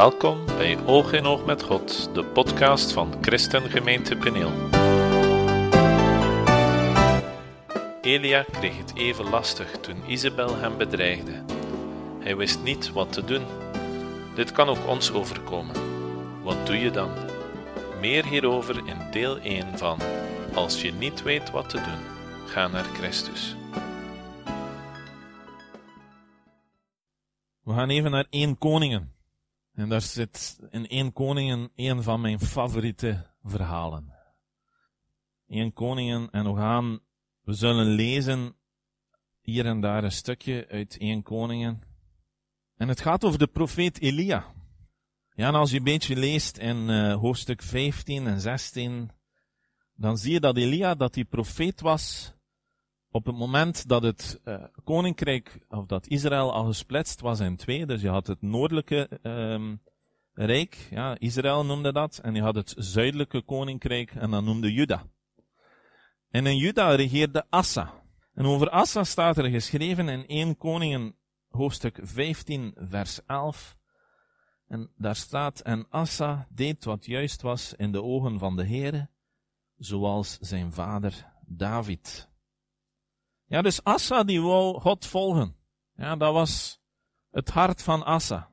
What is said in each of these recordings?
Welkom bij Oog in Oog met God, de podcast van Christengemeente Peneel. Elia kreeg het even lastig toen Isabel hem bedreigde. Hij wist niet wat te doen. Dit kan ook ons overkomen. Wat doe je dan? Meer hierover in deel 1 van Als je niet weet wat te doen, ga naar Christus. We gaan even naar 1 Koningen. En daar zit in 1 Koningen een van mijn favoriete verhalen. 1 Koningen en we gaan, we zullen lezen hier en daar een stukje uit 1 Koningen. En het gaat over de profeet Elia. Ja, en als je een beetje leest in uh, hoofdstuk 15 en 16, dan zie je dat Elia, dat die profeet was op het moment dat het uh, koninkrijk, of dat Israël al gesplitst was in twee, dus je had het noordelijke um, rijk, ja, Israël noemde dat, en je had het zuidelijke koninkrijk, en dat noemde Juda. En in Juda regeerde Assa. En over Assa staat er geschreven in 1 Koningen hoofdstuk 15 vers 11, en daar staat, en Assa deed wat juist was in de ogen van de Heere, zoals zijn vader David. Ja, dus Assa die wou God volgen. Ja, dat was het hart van Assa.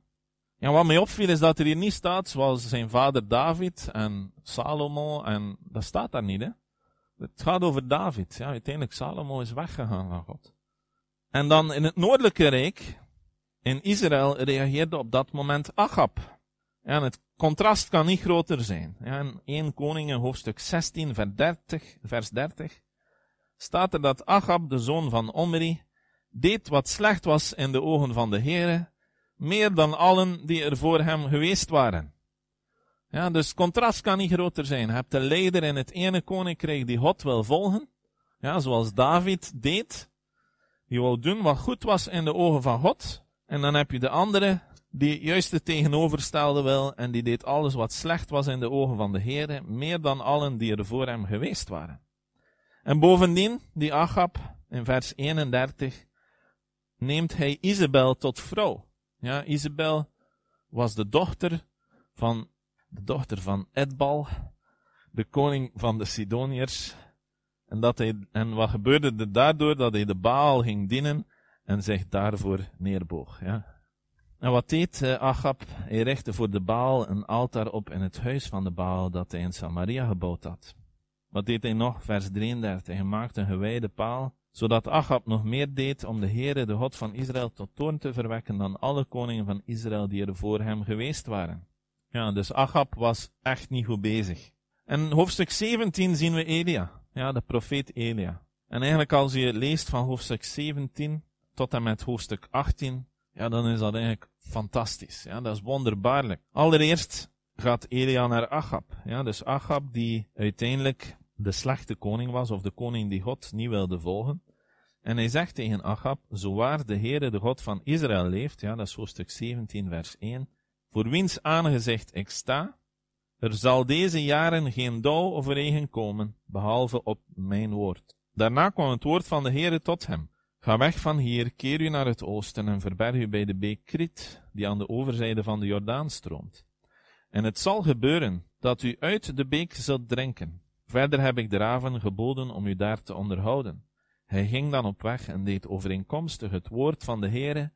Ja, wat mij opviel is dat er hier niet staat zoals zijn vader David en Salomo en dat staat daar niet, hè. Het gaat over David. Ja, uiteindelijk Salomo is weggegaan van God. En dan in het noordelijke rijk, in Israël, reageerde op dat moment Achab. En het contrast kan niet groter zijn. Ja, in 1 Koningen hoofdstuk 16 vers 30, vers 30 staat er dat Achab, de zoon van Omri, deed wat slecht was in de ogen van de Heere, meer dan allen die er voor hem geweest waren. Ja, dus contrast kan niet groter zijn. Je hebt de leider in het ene koninkrijk die God wil volgen, ja, zoals David deed, die wou doen wat goed was in de ogen van God, en dan heb je de andere die juist het tegenoverstelde wil, en die deed alles wat slecht was in de ogen van de Heere, meer dan allen die er voor hem geweest waren. En bovendien, die Achab, in vers 31, neemt hij Isabel tot vrouw. Ja, Isabel was de dochter van, de dochter van Edbal, de koning van de Sidoniërs. En, dat hij, en wat gebeurde er daardoor? Dat hij de Baal ging dienen en zich daarvoor neerboog. Ja. En wat deed uh, Achab? Hij richtte voor de Baal een altaar op in het huis van de Baal dat hij in Samaria gebouwd had. Wat deed hij nog? Vers 33. Hij maakte een gewijde paal, zodat Achab nog meer deed om de Heere, de God van Israël, tot toorn te verwekken dan alle koningen van Israël die er voor hem geweest waren. Ja, dus Achab was echt niet goed bezig. En hoofdstuk 17 zien we Elia. Ja, de profeet Elia. En eigenlijk als je leest van hoofdstuk 17 tot en met hoofdstuk 18, ja, dan is dat eigenlijk fantastisch. Ja, dat is wonderbaarlijk. Allereerst gaat Elia naar Achab. Ja, dus Achab die uiteindelijk de slechte koning was, of de koning die God niet wilde volgen. En hij zegt tegen Achab, zowaar de Heere de God van Israël leeft, ja, dat is hoofdstuk 17 vers 1, voor wiens aangezicht ik sta, er zal deze jaren geen dauw of regen komen, behalve op mijn woord. Daarna kwam het woord van de Heere tot hem. Ga weg van hier, keer u naar het oosten en verberg u bij de beek Krit, die aan de overzijde van de Jordaan stroomt. En het zal gebeuren dat u uit de beek zult drinken. Verder heb ik de raven geboden om u daar te onderhouden. Hij ging dan op weg en deed overeenkomstig het woord van de Heere.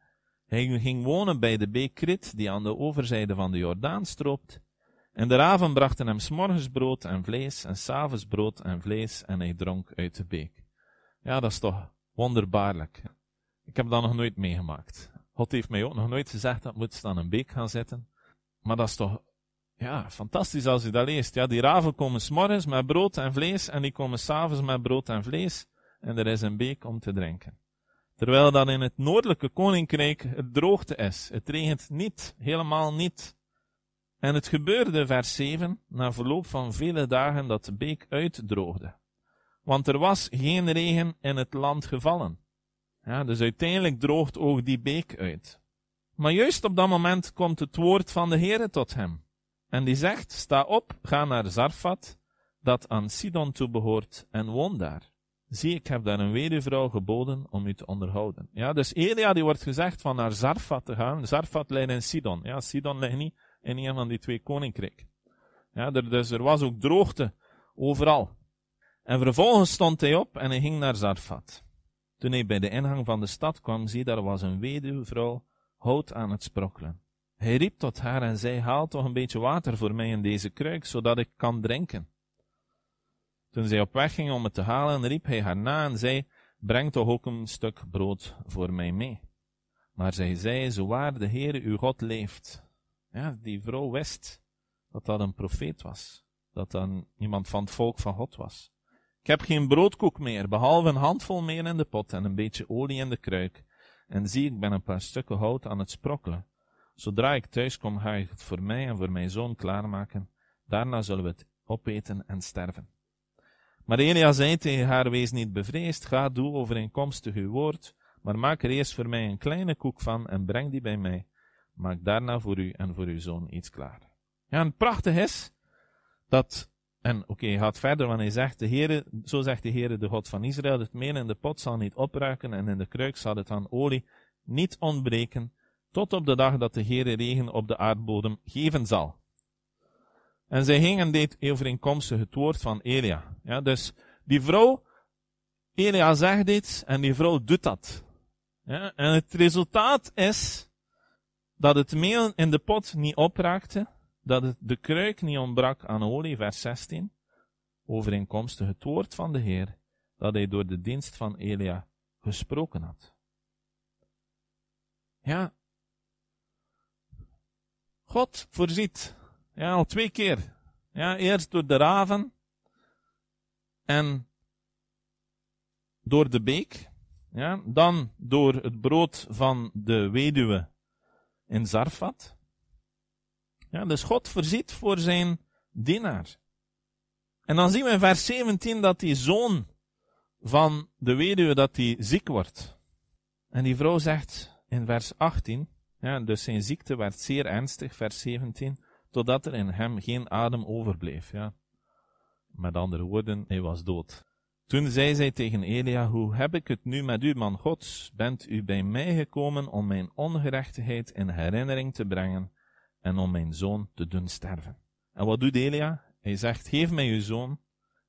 Hij ging wonen bij de beek Krit, die aan de overzijde van de Jordaan stroopt. En de raven brachten hem s'morgens brood en vlees, en s'avonds brood en vlees, en hij dronk uit de beek. Ja, dat is toch wonderbaarlijk. Ik heb dat nog nooit meegemaakt. God heeft mij ook nog nooit gezegd dat moet staan een beek gaan zitten. Maar dat is toch ja, fantastisch als je dat leest. Ja, die raven komen s'morgens met brood en vlees en die komen s'avonds met brood en vlees en er is een beek om te drinken. Terwijl dat in het noordelijke koninkrijk het droogte is. Het regent niet, helemaal niet. En het gebeurde, vers 7, na verloop van vele dagen dat de beek uitdroogde. Want er was geen regen in het land gevallen. Ja, dus uiteindelijk droogt ook die beek uit. Maar juist op dat moment komt het woord van de Heere tot hem. En die zegt, sta op, ga naar Zarfat, dat aan Sidon toebehoort, en woon daar. Zie, ik heb daar een weduwvrouw geboden om u te onderhouden. Ja, dus Elia die wordt gezegd van naar Zarfat te gaan. Zarfat ligt in Sidon. Ja, Sidon ligt niet in een van die twee koninkrijken. Ja, er, dus er was ook droogte overal. En vervolgens stond hij op en hij ging naar Zarfat. Toen hij bij de ingang van de stad kwam, zie daar was een weduwvrouw hout aan het sprokkelen. Hij riep tot haar en zei, haal toch een beetje water voor mij in deze kruik, zodat ik kan drinken. Toen zij op weg ging om het te halen, riep hij haar na en zei, breng toch ook een stuk brood voor mij mee. Maar zij zei, zo waar de Heere uw God leeft. Ja, die vrouw wist dat dat een profeet was. Dat dat iemand van het volk van God was. Ik heb geen broodkoek meer, behalve een handvol meer in de pot en een beetje olie in de kruik. En zie, ik ben een paar stukken hout aan het sprokkelen. Zodra ik thuis kom, ga ik het voor mij en voor mijn zoon klaarmaken. Daarna zullen we het opeten en sterven. Maar Elia zei tegen haar, wees niet bevreesd, ga, doe overeenkomstig uw woord, maar maak er eerst voor mij een kleine koek van en breng die bij mij. Maak daarna voor u en voor uw zoon iets klaar. Ja, en prachtig is dat, en oké, gaat verder, want hij zegt, de Heere, zo zegt de Heere, de God van Israël, het meel in de pot zal niet opruiken en in de kruik zal het aan olie niet ontbreken, tot op de dag dat de Heere regen op de aardbodem geven zal. En zij ging en deed overeenkomstig het woord van Elia. Ja, dus die vrouw, Elia zegt iets en die vrouw doet dat. En het resultaat is dat het meel in de pot niet opraakte, dat de kruik niet ontbrak aan olie, vers 16, overeenkomstig het woord van de Heer, dat hij door de dienst van Elia gesproken had. Ja, God voorziet. Ja, al twee keer. Ja, eerst door de raven en door de beek. Ja, dan door het brood van de weduwe in Zarfat. Ja, dus God voorziet voor zijn dienaar. En dan zien we in vers 17 dat die zoon van de weduwe dat die ziek wordt. En die vrouw zegt in vers 18, dus zijn ziekte werd zeer ernstig, vers 17, totdat er in hem geen adem overbleef. Ja. Met andere woorden, hij was dood. Toen zei zij tegen Elia, hoe heb ik het nu met u, man Gods? Bent u bij mij gekomen om mijn ongerechtigheid in herinnering te brengen en om mijn zoon te doen sterven? En wat doet Elia? Hij zegt, geef mij uw zoon.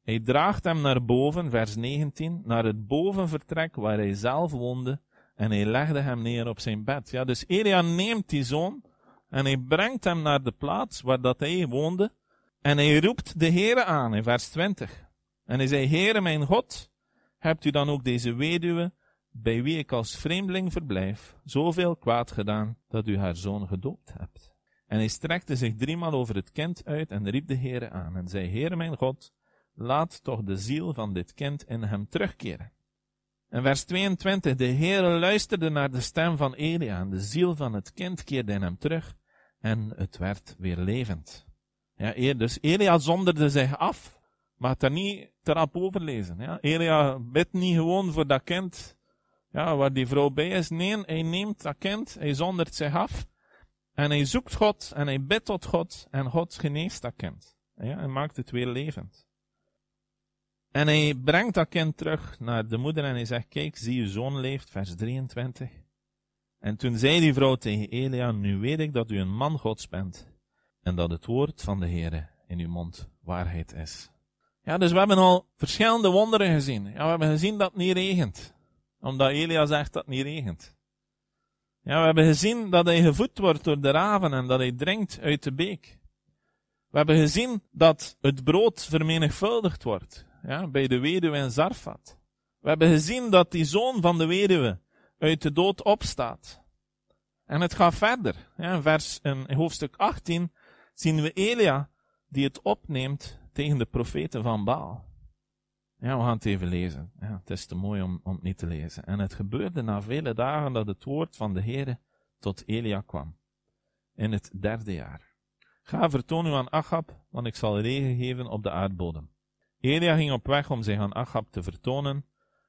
Hij draagt hem naar boven, vers 19, naar het bovenvertrek waar hij zelf woonde, en hij legde hem neer op zijn bed. Ja, dus Elia neemt die zoon, en hij brengt hem naar de plaats waar dat hij woonde, en hij roept de Heere aan, in vers 20. En hij zei, Heere mijn God, hebt u dan ook deze weduwe, bij wie ik als vreemdeling verblijf, zoveel kwaad gedaan, dat u haar zoon gedoopt hebt? En hij strekte zich driemaal over het kind uit en riep de Heere aan en zei, Heere mijn God, laat toch de ziel van dit kind in hem terugkeren. En vers 22, de Heere luisterde naar de stem van Elia en de ziel van het kind keerde in hem terug en het werd weer levend. Ja, dus Elia zonderde zich af maar daar niet te rap overlezen. Ja. Elia bidt niet gewoon voor dat kind, ja, waar die vrouw bij is. Nee, hij neemt dat kind, hij zondert zich af. En hij zoekt God en hij bidt tot God en God geneest dat kind. Ja, en maakt het weer levend. En hij brengt dat kind terug naar de moeder en hij zegt, kijk, zie je zoon leeft, vers 23. En toen zei die vrouw tegen Elia, nu weet ik dat u een man Gods bent en dat het woord van de Heere in uw mond waarheid is. Ja, dus we hebben al verschillende wonderen gezien. Ja, we hebben gezien dat het niet regent. Omdat Elia zegt dat het niet regent. Ja, we hebben gezien dat hij gevoed wordt door de raven en dat hij drinkt uit de beek. We hebben gezien dat het brood vermenigvuldigd wordt. Ja, bij de weduwe in Zarfat. We hebben gezien dat die zoon van de weduwe uit de dood opstaat. En het gaat verder. In vers, in hoofdstuk 18 zien we Elia die het opneemt tegen de profeten van Baal. Ja, we gaan het even lezen. Ja, het is te mooi om, om het niet te lezen. En het gebeurde na vele dagen dat het woord van de Heere tot Elia kwam. In het derde jaar. Ga vertoon u aan Achab, want ik zal regen geven op de aardbodem. Elia ging op weg om zich aan Achab te vertonen.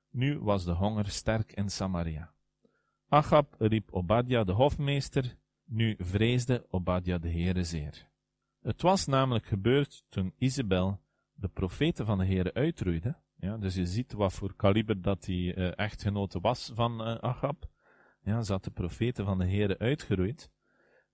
Nu was de honger sterk in Samaria. Achab riep Obadja de hofmeester. Nu vreesde Obadja de Heere zeer. Het was namelijk gebeurd toen Isabel de profeten van de Heer uitroeide. Ja, dus je ziet wat voor kaliber dat die uh, echtgenote was van uh, Achab. Ja, ze had de profeten van de Heer uitgeroeid.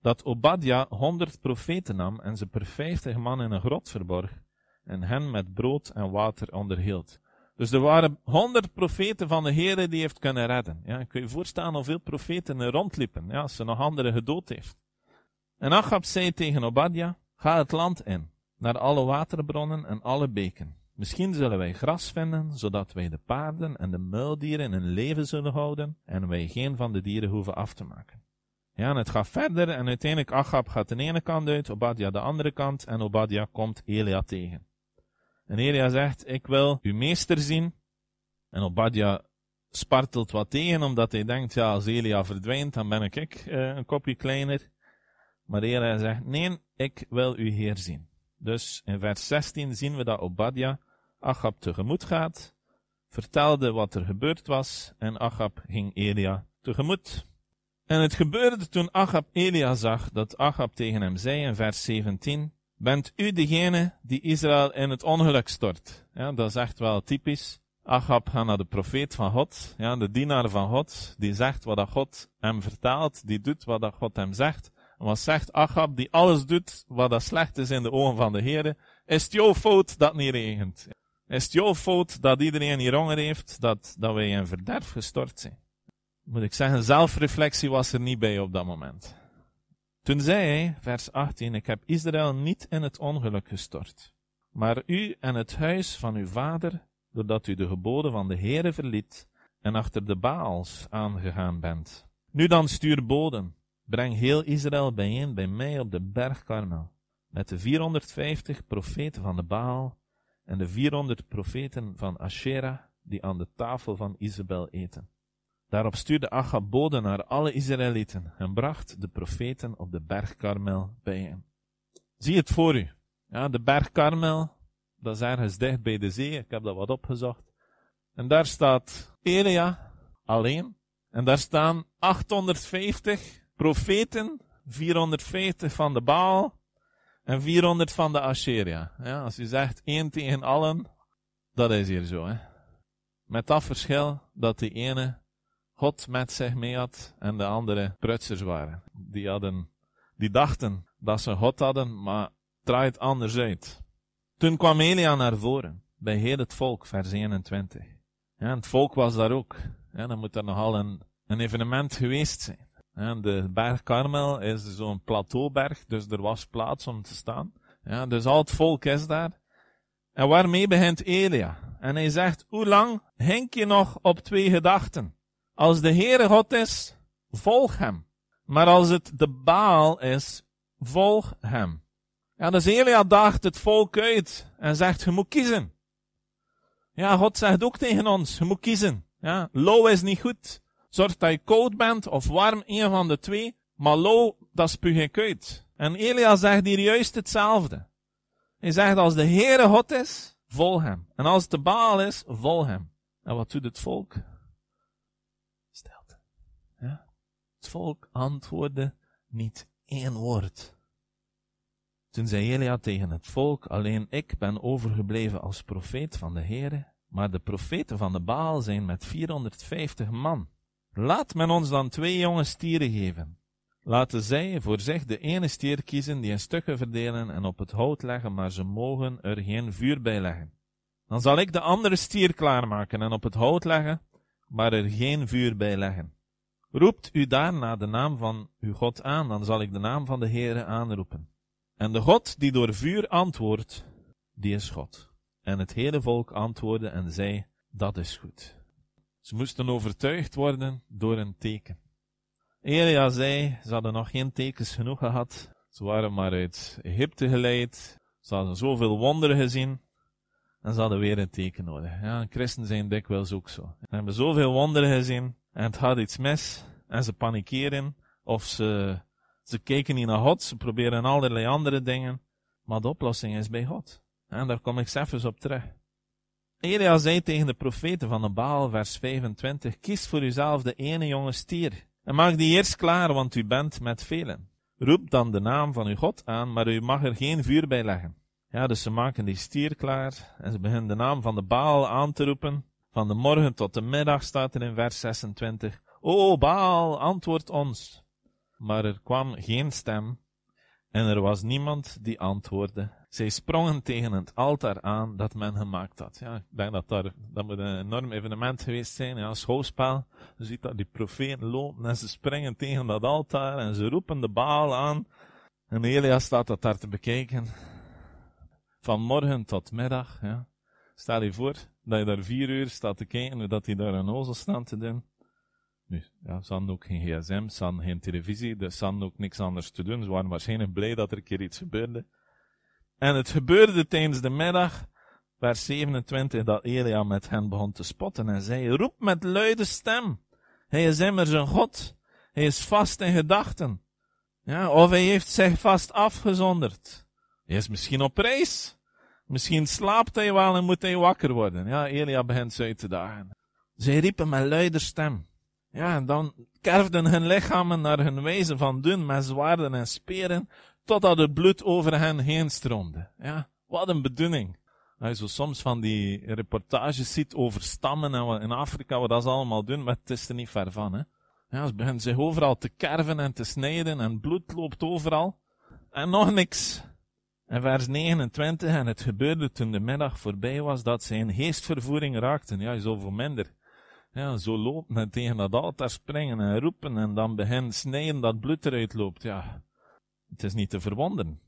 dat Obadja honderd profeten nam en ze per vijftig man in een grot verborg en hen met brood en water onderhield. Dus er waren honderd profeten van de Heere die heeft kunnen redden. Ja, kun je je voorstellen hoeveel profeten er rondliepen, ja, als ze nog anderen gedood heeft. En Achab zei tegen Obadja, ga het land in, naar alle waterbronnen en alle beken. Misschien zullen wij gras vinden, zodat wij de paarden en de muildieren in leven zullen houden en wij geen van de dieren hoeven af te maken. Ja, en het gaat verder en uiteindelijk Achab gaat de ene kant uit, Obadja de andere kant en Obadja komt Elia tegen. En Elia zegt, ik wil uw meester zien. En Obadja spartelt wat tegen, omdat hij denkt, ja, als Elia verdwijnt, dan ben ik, ik uh, een kopje kleiner. Maar Elia zegt, nee, ik wil uw heer zien. Dus in vers 16 zien we dat Obadja Achab tegemoet gaat, vertelde wat er gebeurd was, en Achab ging Elia tegemoet. En het gebeurde toen Achab Elia zag, dat Achab tegen hem zei in vers 17, Bent u degene die Israël in het ongeluk stort? Ja, dat is echt wel typisch. Achab gaat naar de profeet van God, ja, de dienaar van God, die zegt wat dat God hem vertaalt, die doet wat dat God hem zegt. En wat zegt Achab, die alles doet wat dat slecht is in de ogen van de Heer? Is het jouw fout dat het niet regent? Is het jouw fout dat iedereen hier honger heeft, dat, dat wij in verderf gestort zijn? Moet ik zeggen, zelfreflectie was er niet bij op dat moment. Toen zei hij, vers 18, ik heb Israël niet in het ongeluk gestort, maar u en het huis van uw vader, doordat u de geboden van de Heere verliet en achter de Baals aangegaan bent. Nu dan stuur boden, breng heel Israël bijeen bij mij op de berg Karmel, met de 450 profeten van de Baal en de 400 profeten van Asherah, die aan de tafel van Isabel eten. Daarop stuurde Achab boden naar alle Israëlieten en bracht de profeten op de berg Karmel bijeen. Zie het voor u. Ja, de berg Karmel, dat is ergens dicht bij de zee. Ik heb dat wat opgezocht. En daar staat Elia alleen. En daar staan 850 profeten, 450 van de Baal en 400 van de Asheria. Ja, als u zegt één tegen allen, dat is hier zo. Hè. Met dat verschil dat die ene God met zich mee had en de andere prutsers waren. Die, hadden, die dachten dat ze God hadden, maar draait anders uit. Toen kwam Elia naar voren, bij heel het volk, vers 21. Ja, het volk was daar ook. Ja, dan moet er nogal een, een evenement geweest zijn. Ja, de berg Karmel is zo'n plateauberg, dus er was plaats om te staan. Ja, dus al het volk is daar. En waarmee begint Elia? En hij zegt, hoe lang hink je nog op twee gedachten? Als de Heere God is, volg hem. Maar als het de Baal is, volg hem. Ja, dus Elia daagt het volk uit en zegt, je moet kiezen. Ja, God zegt ook tegen ons, je moet kiezen. Ja, low is niet goed. Zorg dat je koud bent of warm, een van de twee. Maar low, dat spuug ik uit. En Elia zegt hier juist hetzelfde. Hij zegt, als de Heere God is, volg hem. En als het de Baal is, volg hem. En wat doet het volk? Het volk antwoordde niet één woord. Toen zei Elia tegen het volk, alleen ik ben overgebleven als profeet van de Heere, maar de profeten van de Baal zijn met 450 man. Laat men ons dan twee jonge stieren geven. Laten zij voor zich de ene stier kiezen die in stukken verdelen en op het hout leggen, maar ze mogen er geen vuur bij leggen. Dan zal ik de andere stier klaarmaken en op het hout leggen, maar er geen vuur bij leggen. Roept u daarna de naam van uw God aan, dan zal ik de naam van de Heere aanroepen. En de God die door vuur antwoordt, die is God. En het hele volk antwoordde en zei, dat is goed. Ze moesten overtuigd worden door een teken. Elia zei, ze hadden nog geen tekens genoeg gehad. Ze waren maar uit Egypte geleid. Ze hadden zoveel wonderen gezien. En ze hadden weer een teken nodig. Ja, christen zijn dikwijls ook zo. Ze hebben zoveel wonderen gezien en het gaat iets mis en ze panikeren of ze, ze kijken niet naar God, ze proberen allerlei andere dingen, maar de oplossing is bij God. En daar kom ik zelfs op terug. Elia zei tegen de profeten van de Baal, vers 25, kies voor uzelf de ene jonge stier en maak die eerst klaar, want u bent met velen. Roep dan de naam van uw God aan, maar u mag er geen vuur bij leggen. Ja, dus ze maken die stier klaar en ze beginnen de naam van de Baal aan te roepen. Van de morgen tot de middag staat er in vers 26. O Baal, antwoord ons. maar er kwam geen stem en er was niemand die antwoordde. Zij sprongen tegen het altaar aan dat men gemaakt had. Ja, ik denk dat daar, dat moet een enorm evenement geweest zijn, ja, schouwspel. Je ziet dat die profeten lopen en ze springen tegen dat altaar en ze roepen de baal aan. En Elia staat dat daar te bekijken. Van morgen tot middag, ja. Stel je voor dat je daar vier uur staat te kijken dat hij daar een ozel staat te doen. Nu, ja, ze hadden ook geen gsm, ze hadden geen televisie, dus ze hadden ook niks anders te doen. Ze waren waarschijnlijk blij dat er een keer iets gebeurde. En het gebeurde tijdens de middag, vers 27, dat Elia met hen begon te spotten en zei, roep met luide stem. Hij is immers een God. Hij is vast in gedachten. Ja, of hij heeft zich vast afgezonderd. Hij is misschien op reis. Misschien slaapt hij wel en moet hij wakker worden. Ja, Elia begint ze uit te dagen. Zij riepen met luider stem. Ja, en dan kerfden hun lichamen naar hun wijze van doen met zwaarden en speren, totdat het bloed over hen heen stroomde. Ja, wat een bedoeling. Als je zo soms van die reportages ziet over stammen en in Afrika, wat dat ze allemaal doen, maar het is er niet ver van, hè. Ja, ze beginnen zich overal te kerven en te snijden en bloed loopt overal. En nog niks. En vers 29, en het gebeurde toen de middag voorbij was, dat zij in geestvervoering raakten. Ja, zoveel minder. Ja, zo lopen en tegen dat altaar springen en roepen en dan beginnen snijden dat bloed eruit loopt. Ja, het is niet te verwonderen.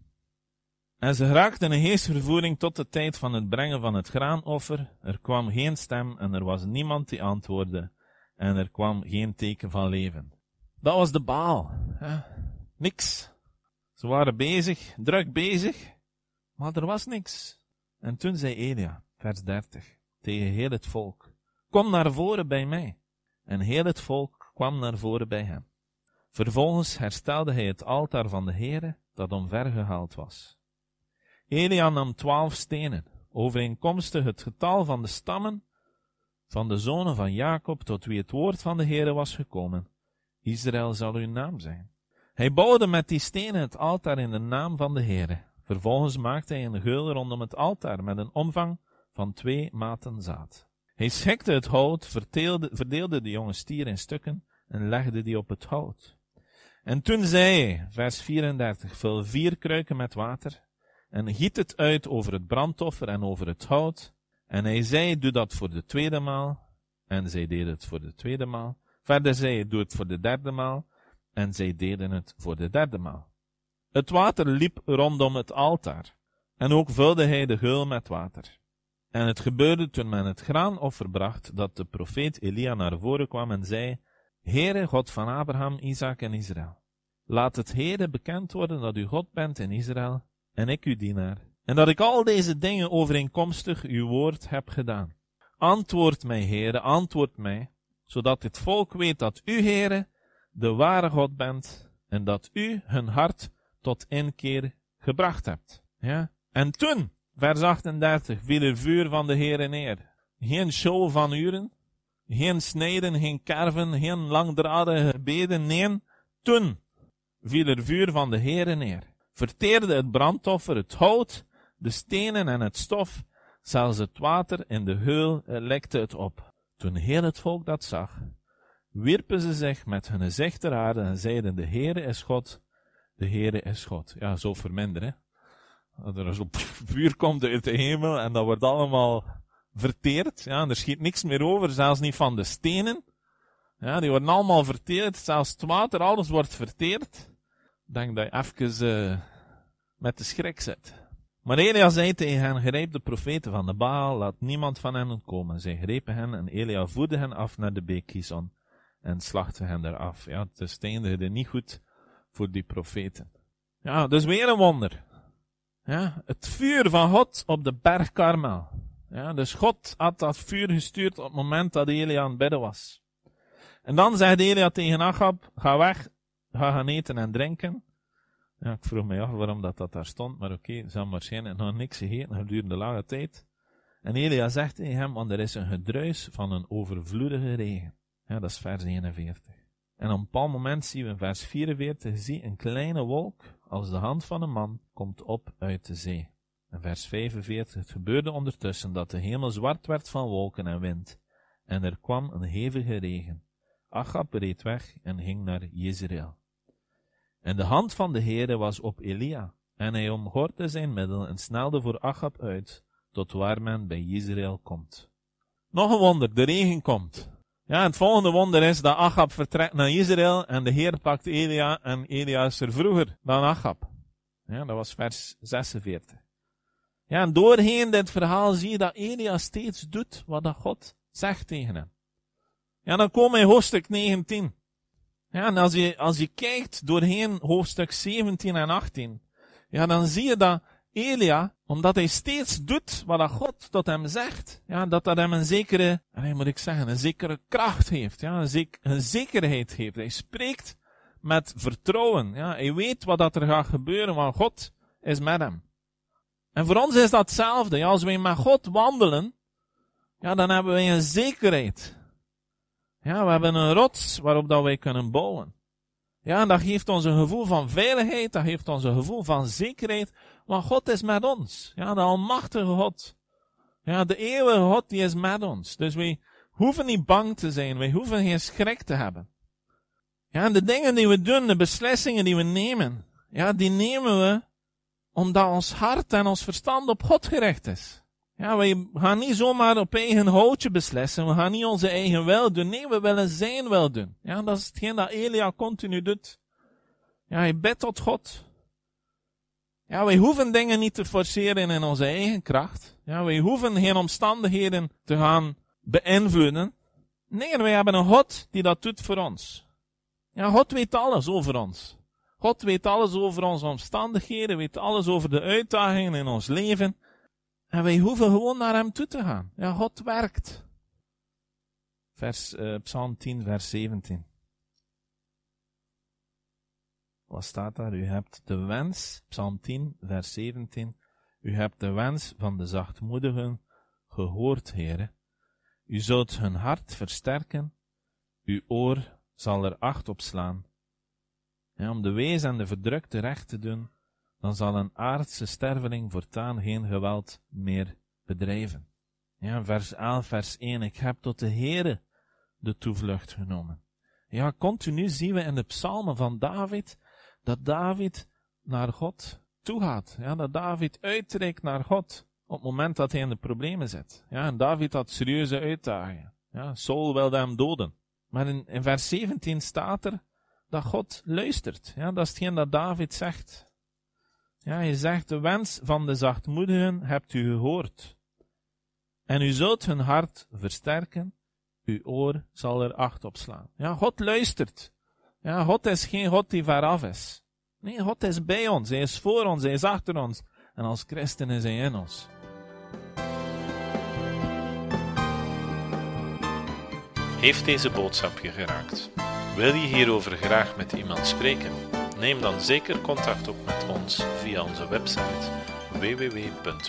En ze raakten in geestvervoering tot de tijd van het brengen van het graanoffer. Er kwam geen stem en er was niemand die antwoordde. En er kwam geen teken van leven. Dat was de baal. Niks. Ze waren bezig, druk bezig, maar er was niks. En toen zei Elia, vers 30, tegen heel het volk, kom naar voren bij mij. En heel het volk kwam naar voren bij hem. Vervolgens herstelde hij het altaar van de Heere, dat omvergehaald was. Elia nam twaalf stenen, overeenkomstig het getal van de stammen van de zonen van Jacob, tot wie het woord van de Heere was gekomen. Israël zal uw naam zijn. Hij bouwde met die stenen het altaar in de naam van de Heere. Vervolgens maakte hij een geul rondom het altaar met een omvang van twee maten zaad. Hij schikte het hout, verdeelde, de jonge stier in stukken en legde die op het hout. En toen zei hij, vers 34, vul vier kruiken met water en giet het uit over het brandoffer en over het hout. En hij zei, doe dat voor de tweede maal. En zij deden het voor de tweede maal. Verder zei hij, doe het voor de derde maal. En zij deden het voor de derde maal. Het water liep rondom het altaar. En ook vulde hij de geul met water. En het gebeurde toen men het graanoffer bracht, dat de profeet Elia naar voren kwam en zei, Heere God van Abraham, Isaac en Israël, laat het Heere bekend worden dat u God bent in Israël, en ik uw dienaar, en dat ik al deze dingen overeenkomstig uw woord heb gedaan. Antwoord mij, Heere, antwoord mij, zodat het volk weet dat u, Heere, de ware God bent, en dat u hun hart tot inkeer gebracht hebt. Ja? En toen, vers 38, viel er vuur van de Heere neer. Geen show van uren, geen snijden, geen karven, geen langdradige beden, nee, toen viel er vuur van de Heere neer. Verteerde het brandoffer, het hout, de stenen en het stof, zelfs het water in de heul lekte het op. Toen heel het volk dat zag, wierpen ze zich met hun gezicht ter aarde en zeiden, de Heere is God, de Heere is God. Ja, zo verminderen. Dat er zo vuur komt uit de hemel en dat wordt allemaal verteerd. Ja, er schiet niks meer over, zelfs niet van de stenen. Ja, die worden allemaal verteerd, zelfs het water, alles wordt verteerd. Denk dat je even uh, met de schrik zit. Maar Elia zei tegen hen, grijp de profeten van de Baal, laat niemand van hen komen. Zij grepen hen en Elia voerde hen af naar de beek Kison en slachtte hen eraf. Ja, het steende niet goed voor die profeten. Ja, dus weer een wonder. Ja, het vuur van God op de berg Karmel. Ja, dus God had dat vuur gestuurd op het moment dat Elia aan het bidden was. En dan zei Elia tegen Achab, ga weg, ga gaan eten en drinken. Ja, ik vroeg me af waarom dat, dat daar stond, maar oké, okay, ze hebben waarschijnlijk nog niks gegeten gedurende lange tijd. En Elia zegt tegen hem, want er is een gedruis van een overvloedige regen. Ja, dat is vers 41. En op een bepaald moment zien we in vers 44, zie een kleine wolk, als de hand van een man, komt op uit de zee. In vers 45, het gebeurde ondertussen dat de hemel zwart werd van wolken en wind, en er kwam een hevige regen. Achab reed weg en ging naar Jezreel. En de hand van de Heere was op Elia, en hij omgordde zijn middel en snelde voor Achab uit, tot waar men bij Israël komt. Nog een wonder, de regen komt. Ja, het volgende wonder is dat Achab vertrekt naar Israël en de Heer pakt Elia en Elia is er vroeger dan Achab. Ja, dat was vers 46. Ja, en doorheen dit verhaal zie je dat Elia steeds doet wat God zegt tegen hem. Ja, dan komen we in hoofdstuk 19. Ja, en als je, als je kijkt doorheen hoofdstuk 17 en 18, ja, dan zie je dat Elia, omdat hij steeds doet wat God tot hem zegt, ja, dat dat hem een zekere, moet ik zeggen, een zekere kracht heeft, ja, een, zek, een zekerheid heeft. Hij spreekt met vertrouwen, ja, hij weet wat dat er gaat gebeuren, want God is met hem. En voor ons is dat hetzelfde, als wij met God wandelen, ja, dan hebben wij een zekerheid. Ja, we hebben een rots waarop dat wij kunnen bouwen. Ja, dat geeft ons een gevoel van veiligheid, dat geeft ons een gevoel van zekerheid, want God is met ons. Ja, de almachtige God. Ja, de eeuwige God, die is met ons. Dus wij hoeven niet bang te zijn, wij hoeven geen schrik te hebben. Ja, de dingen die we doen, de beslissingen die we nemen, ja, die nemen we omdat ons hart en ons verstand op God gericht is. Ja, wij gaan niet zomaar op eigen houtje beslissen. We gaan niet onze eigen wil doen. Nee, we willen zijn wil doen. Ja, dat is hetgeen dat Elia continu doet. Ja, hij bidt tot God. Ja, wij hoeven dingen niet te forceren in onze eigen kracht. Ja, wij hoeven geen omstandigheden te gaan beïnvloeden. Nee, wij hebben een God die dat doet voor ons. Ja, God weet alles over ons. God weet alles over onze omstandigheden, weet alles over de uitdagingen in ons leven. En wij hoeven gewoon naar hem toe te gaan. Ja, God werkt. Vers, uh, Psalm 10, vers 17. Wat staat daar? U hebt de wens, Psalm 10, vers 17. U hebt de wens van de zachtmoedigen gehoord, heren. U zult hun hart versterken. Uw oor zal er acht op slaan. Om de wees en de verdrukte recht te doen, dan zal een aardse sterveling voortaan geen geweld meer bedrijven. Ja, vers 11, vers 1. Ik heb tot de Heere de toevlucht genomen. Ja, continu zien we in de psalmen van David dat David naar God toe gaat. Ja, dat David uitreikt naar God op het moment dat hij in de problemen zit. Ja, en David had serieuze uitdagingen. Ja, Saul wilde hem doden. Maar in, in vers 17 staat er dat God luistert. Ja, dat is hetgeen dat David zegt. Ja, hij zegt, de wens van de zachtmoedigen hebt u gehoord. En u zult hun hart versterken, uw oor zal er acht op slaan. Ja, God luistert. Ja, God is geen God die veraf is. Nee, God is bij ons, hij is voor ons, hij is achter ons. En als christen is hij in ons. Heeft deze boodschap je geraakt? Wil je hierover graag met iemand spreken? Neem dan zeker contact op met ons via onze website www.peniel.be.